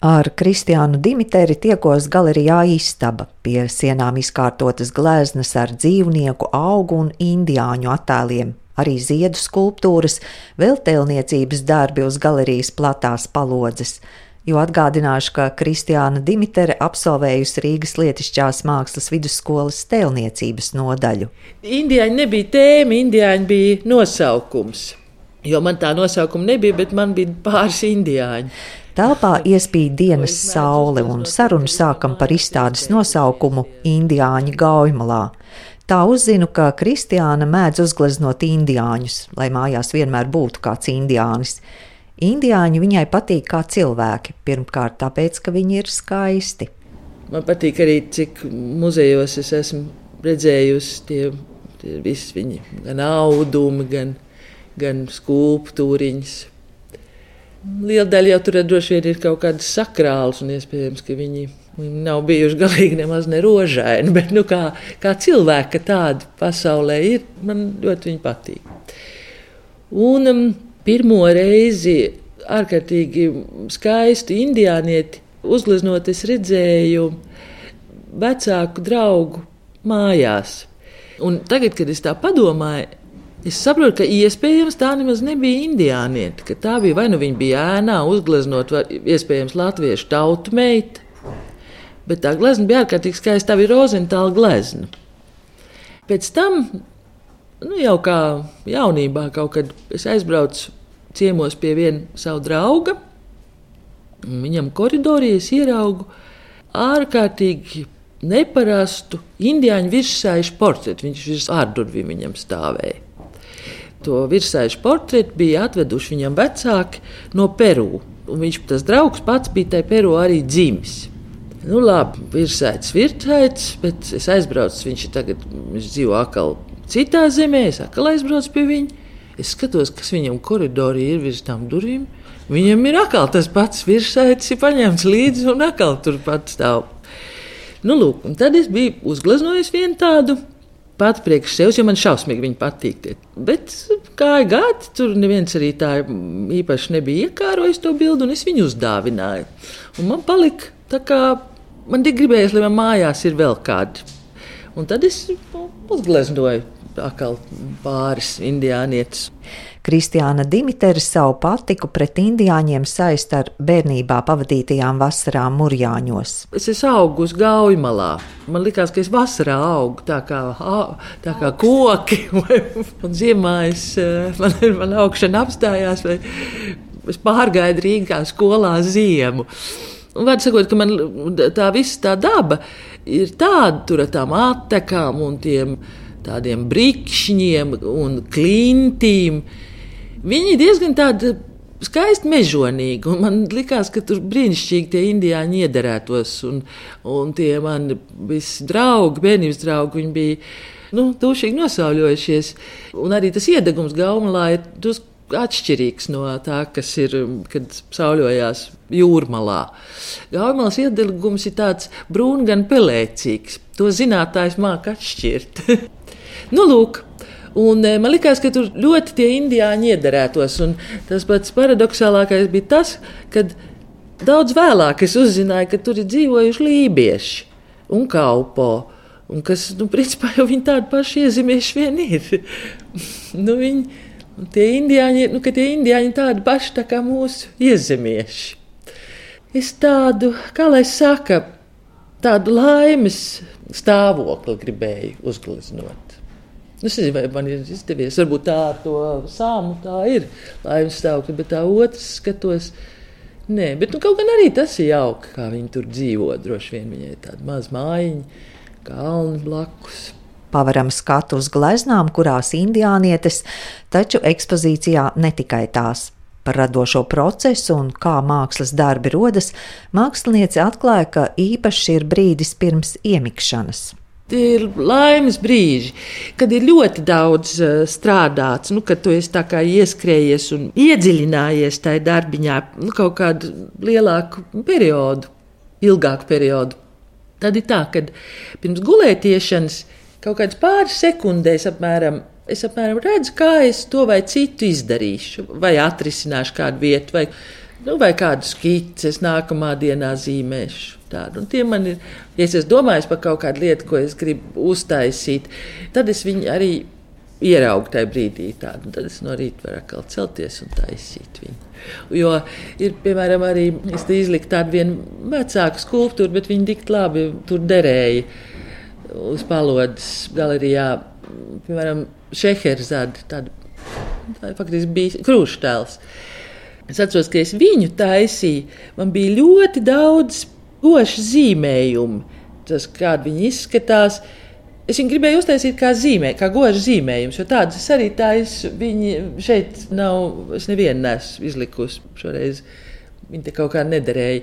Ar Kristiānu Dimiteri tiekos galerijā Istaba, pie sienām izkārtotas gleznas ar dzīvnieku, augu un indiāņu attēliem, arī ziedu skulptūras, vēl tēlniecības darbi uz galerijas platās palodzes. Jo atgādināšu, ka Kristiāna Dimitere absolvējusi Rīgas Lietišķās mākslas vidusskolas tēlniecības nodaļu. Indiāņi nebija tēma, indiāņi bija nosaukums. Jo man tā nosaukuma nebija, bet man bija pāris indiāņi. Telpā iespīd dienas saule, un sarunu sākam par izstādes nosaukumu Indiāņu gaujmalā. Tā uzzinu, ka Kristiāna mēdz uzgleznot indiāņus, lai mājās vienmēr būtu kāds indiānis. Indiāņi viņai patīk kā cilvēki, pirmkārt tāpēc, ka viņi ir skaisti. Man patīk arī, cik muzejos es esmu redzējusi tie, tie visi viņi, gan audumi, gan, gan skulptūriņas. Liela daļa jau tur droši vien ir kaut kādas sakrālas, un iespējams, ka viņi, viņi nav bijuši galīgi nemaz ne rožaini. Bet nu, kā, kā cilvēki tādi pasaulē ir, man ļoti viņi patīk. Un um, pirmo reizi ārkārtīgi skaistu indiānieti uzgleznot, es redzēju vecāku draugu mājās. Un tagad, kad es tā padomāju, Es saprotu, ka iespējams tā nemaz nebija indiāniete, ka tā bija vai nu viņa bija ēnā uzgleznot, vai iespējams latviešu tautu meita. Bet tā glezna bija ārkārtīgi skaista, tā bija rozentāla glezna. Pēc tam, nu jau kā jaunībā, kaut kad es aizbraucu ciemos pie viena savu drauga, un viņam koridorī es ieraugu ārkārtīgi neparastu indiāņu virsēju portretu. Viņš virs ārdurvīm viņam stāvēja to virsēžu portretu bija atveduši viņam vecāki no Peru. Un viņš, tas draugs, pats bija tajā Peru arī dzimis. Nu, labi, virsēts, virsēts, bet es aizbraucu. Viņš ir tagad, viņš dzīvo atkal citā zemē, es atkal aizbraucu pie viņa. Es skatos, kas viņam koridorī ir virs tām durvīm. Viņam ir atkal tas pats virsēts, ir paņemts līdzi un atkal turpat stāv. Nu, lūk, tad es biju uzgleznojis vienu tādu pati priekš sevis, jo man šausmīgi viņa patīk. Bet kā gadi, tur neviens arī tā īpaši nebija iekārojis to bildi, un es viņu uzdāvināju. Un man palika tā kā man tik gribējās, lai man mājās ir vēl kādi. Un tad es uzgleznoju atkal pāris indiānietis. Kristiāna Dimitera savu patiku pret indiāņiem saist ar bērnībā pavadītajām vasarām Mūrjāņos. Es esmu augus gaujamalā. Man liekas, ka es vasarā augu tā kā, tā kā koki. un ziemā es, eh, man, man augšana apstājās, vai es pārgāju Rīgā skolā ziemu. Un, var sakot, ka man tā visa tā daba ir tāda, tur ar tām attekām un tiem tādiem brīkšņiem un klintīm. Viņi diezgan tādi skaisti mežonīgi. Man liekas, ka tur brīnišķīgi tie indiāņi iederētos. Un, un tie mani visi draugi, bērnības draugi, viņi bija nu, dušīgi nosauļojušies. Un arī tas iedegums gaumlā ir drusku atšķirīgs no tā, kas ir, kad sauļojās jūrmalā. Gaumals iedegums ir tāds brūns, gan pelēcīgs. To zinātājs māca atšķirt. nu, lūk, Un eh, man liekas, ka tur ļoti tie indiāņi iederētos. Un tas pats paradoxālākais bija tas, ka daudz vēlāk es uzzināju, ka tur ir dzīvojuši lībieši un kalpo. Un kas, nu, principā jau viņi tādi paši iezemieši vien ir. nu, viņi, tie indiāņi, nu, ka tie indiāņi tādi paši tā kā mūsu iezemieši. Es tādu, kā lai saka, tādu laimes stāvokli gribēju uzgleznot. Es nezinu, vai man ir izdevies. Varbūt tā ar to sāmu tā ir laimes stāvokļa, bet tā otrs skatos. Nē, bet nu, kaut gan arī tas ir jauki, kā viņi tur dzīvo. Droši vien viņai tāda maza mājiņa, kalni blakus. Pavaram skatu uz gleznām, kurās indiānietes, taču ekspozīcijā ne tikai tās. Par radošo procesu un kā mākslas darbi rodas, mākslinieci atklāja, ka īpašs ir brīdis pirms iemikšanas. Tie ir laimes brīži, kad ir ļoti daudz uh, strādāts, nu, kad tu esi ieskrējies un iedziļinājies tajā darbiņā nu, kaut kādu lielāku periodu, ilgāku periodu. Tad ir tā, ka pirms gulētiešanas kaut kādas pāris sekundēs apmēram. Es apmēram redzu, kā es to vai citu izdarīšu, vai atrisināšu kādu vietu, vai Nu, vai kādu skici es nākamā dienā zīmēšu. Tādu. Un tie man ir, ja es domājis par kaut kādu lietu, ko es gribu uztaisīt, tad es viņu arī ieraugu tajā brīdī. Tādu. Tad es no rīta varu atkal celties un taisīt viņu. Jo ir, piemēram, arī izlikt tādu vienu vecāku skulptūru, bet viņi tik labi tur derēja uz palodas galerijā. Piemēram, Šeherzada, tāda tā faktiski bija krūštēls. Es atceros, ka es viņu taisīju. Man bija ļoti daudz gošu zīmējumu. Tas, kādi viņi izskatās, es viņu gribēju uztaisīt kā zīmē, kā gošu zīmējums. Jo tādas es arī taisu. Viņi šeit nav, es nevienu nesu izlikusi šoreiz. Viņi te kaut kā nederēja.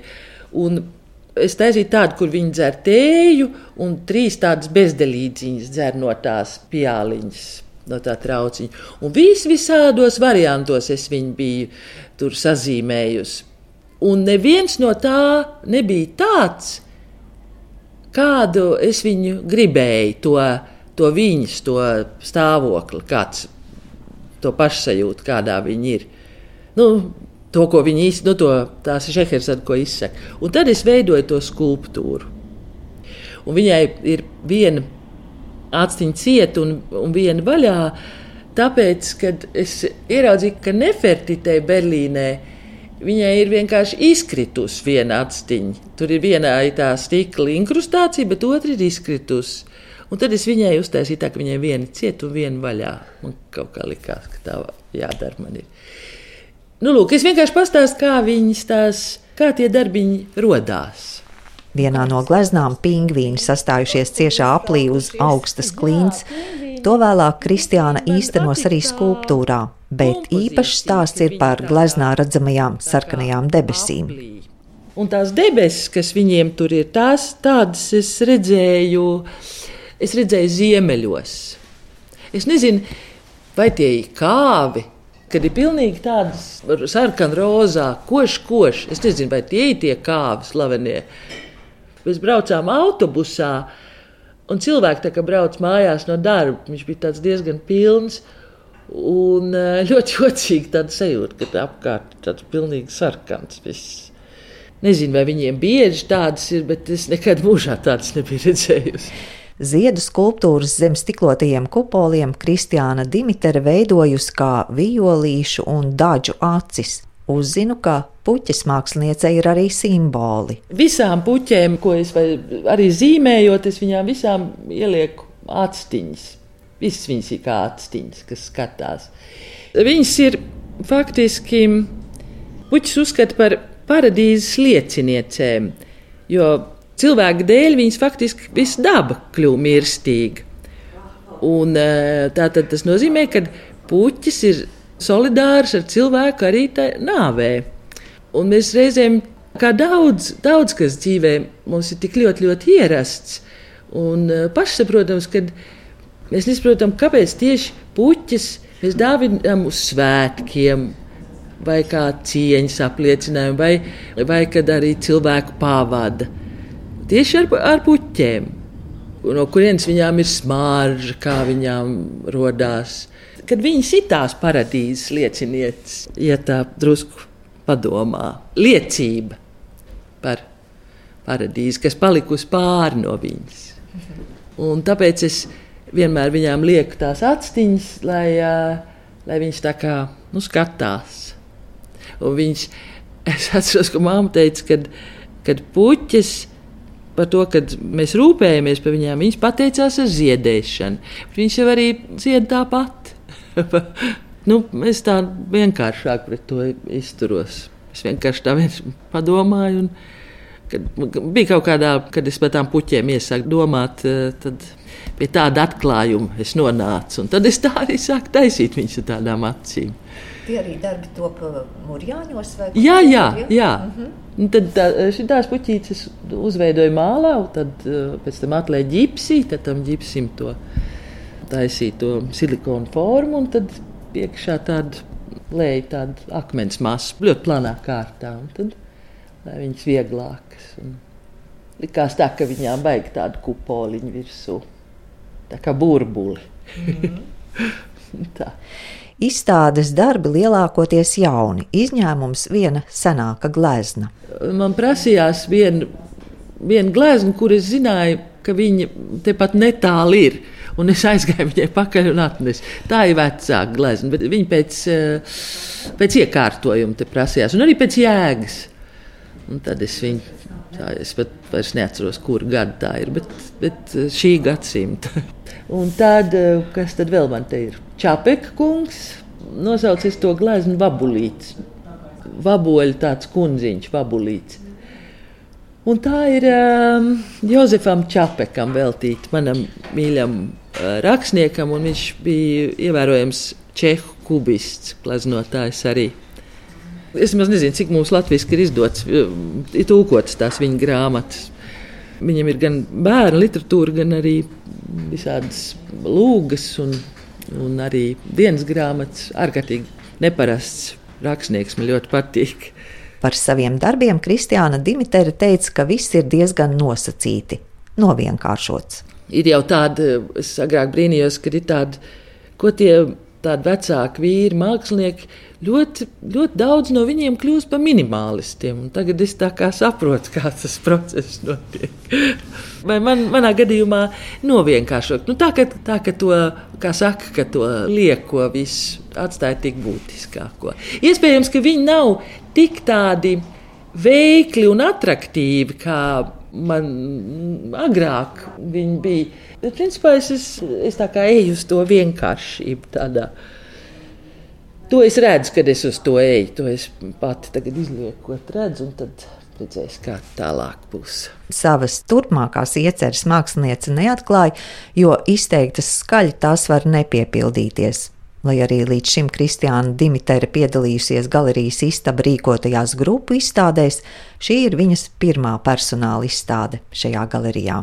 Un es taisīju tādu, kur viņi dzer tēju, un trīs tādas bezdelīdziņas dzer no tās pjāliņas no tā trauciņa. Un vis visādos variantos es viņu biju tur sazīmējusi. Un neviens no tā nebija tāds, kādu es viņu gribēju, to, to viņas, to stāvokli, kāds to pašsajūtu, kādā viņi ir. Nu, to, ko viņi īstenībā, nu, to, tās ir šehersada, ko izsaka. Un tad es veidoju to skulptūru. Un viņai ir viena aciņa cieta un, un viena vaļā. Tāpēc, kad es ieraudzīju, ka Nefertitei Berlīnē viņai ir vienkārši izkritusi viena aciņa. Tur ir viena tā stikla inkrustācija, bet otra ir izkritusi. Un tad es viņai uztaisīju tā, ka viņai viena cieta un viena vaļā. Man kaut kā likās, ka tā jādara man ir. Nu, lūk, es vienkārši pastāstīju, kā viņas tās, kā tie darbiņi radās. Vienā no gleznām pingvīni sastājušies ciešā aplī uz augstas klints. To vēlāk Kristiāna īstenos arī skulptūrā, bet īpašs stāsts ir par gleznā redzamajām sarkanajām debesīm. Un tās debesis, kas viņiem tur ir, tās tādas es redzēju, es redzēju ziemeļos. Es nezinu, vai tie ir kāvi, kad ir pilnīgi tādas sarkanas, rozā, košs, košs. Es nezinu, vai tie ir tie kāvi slavenie. Mēs braucām autobusā, un cilvēki tā kā brauc mājās no darba. Viņš bija diezgan pilns. Un eh, ļoti jocīgi tāda sajūta, ka tā apkārt ir tāds pilnīgi sarkans. Viss. Nezinu, vai viņiem bieži tādas ir, bet es nekad mūžā tādas nebiju redzējusi. Ziedu skulptūras zem stiklotajiem kupoliem Kristiāna Dimitera veidojusi kā violīšu un daļu acis. Uzzinu, ka puķis māksliniecei ir arī simboli. Visām puķēm, ko es arī zīmējot, es viņām visām ielieku atstiņas. Visas viņas ir kā atstiņas, kas skatās. Viņas ir faktiski puķis uzskata par paradīzes lieciniecēm, jo cilvēku dēļ viņas faktiski viss daba kļūst mirstīga. Un, eh, tātad tas nozīmē, ka puķis ir solidārs ar cilvēku arī nāvē. Un mēs reizēm, kā daudz, daudz kas dzīvē, mums ir tik ļoti, ļoti ierasts un eh, pašsaprotams, ka mēs nesaprotam, kāpēc tieši puķis mēs dāvinām uz svētkiem. Vai kā cieņas apliecinājumu, vai, vai kad arī cilvēku pavada. Tieši ar, ar puķiem, no kurienes viņām ir smārža, kā viņām radās kad viņas ir tās paradīzes liecinieces, ja tā drusku padomā, liecība par paradīzi, kas palikusi pāri no viņas. Un tāpēc es vienmēr viņām lieku tās atstiņas, lai, lai viņas tā kā nu, skatās. Un viņas, es atceros, ka mamma teica, kad, kad puķis par to, ka mēs rūpējamies par viņām, viņas pateicās ar ziedēšanu. Viņas jau arī zied tāpat. nu, es tā vienkāršāk pret to izturos. Es vienkārši tā padomāju. Un, kad bija kaut kādā, kad es par tām puķiem iesāku domāt, eh, tad pie tāda atklājuma es nonācu. Un tad es tā arī sāku taisīt viņus ar tādām acīm. Tie arī darbi top mūrjāņos? Jā, jā, jā. Mm -hmm. Tad tā, šīs puķītes uzveidoja mālā, tad eh, pēc tam atlēja ģipsī, tad tam ģipsim to taisīja to silikonu formu, un tad iekšā tāda lēja tāda akmens masa, ļoti plānā kārtā. Tad, lai viņas vieglākas. Un likās tā, ka viņām vajag tādu kupoliņu virsū, tā kā burbuli. Mm tā. Izstādes darbi lielākoties jauni, izņēmums viena senāka glezna. Man prasījās viena vien glezna, kur es zināju, ka viņa tepat netālu ir. Un es aizgāju viņai pakaļ un atnesu. Tā ir vecāka glezna, bet viņa pēc, eh, pēc iekārtojuma te prasījās, un arī pēc jēgas. Un tad es viņu Tā, es pat vairs neatceros, kur gada tā ir, bet, bet eh, šī gadsimta. Un tad, eh, kas tad vēl man te ir? Čapeka kungs, nosaucis to gleznu vabulīts. Vaboļu tāds kundziņš, vabulīts. Un tā ir um, Jozefam Čapekam veltīta, manam mīļam rakstniekam, un viņš bija ievērojams čehu kubists, gleznotājs arī. Es nezinu, cik mums latviešu ir izdots, ir tulkots tās viņa grāmatas. Viņam ir gan bērnu literatūra, gan arī visādas lūgas un, un arī dienas grāmatas. Ārkārtīgi neparasts rakstnieks man ļoti patīk. Par saviem darbiem Kristiāna Dimitera teica, ka viss ir diezgan nosacīti, novienkāršots. Ir jau tāda, es agrāk brīnījos, ka ir tāda, ko tie tādi vecāki vīri, mākslinieki, ļoti, ļoti daudz no viņiem kļūst par minimālistiem. Tagad es saprotu, kā tas process notiek. Vai man, manā gadījumā novienkāršot. Nu, tā, ka, tā, ka to, kā saka, ka to lieko visu atstāja tik būtiskāko. Iespējams, ka viņi nav tik tādi veikli un attraktīvi, kā man agrāk viņi bija. Bet, principā, es, es, es tā kā eju uz to vienkāršību. Tādā. To es redzu, kad es uz to eju. To es pati tagad izliekot, redzu, tad redzēs, kā tālāk būs. Savas turpmākās ieceres mākslinieca neatklāja, jo izteiktas skaļi tās var nepiepildīties. Lai arī līdz šim Kristiāna Dimitera piedalījusies galerijas istaba rīkotajās grupu izstādēs, šī ir viņas pirmā personāla izstāde šajā galerijā.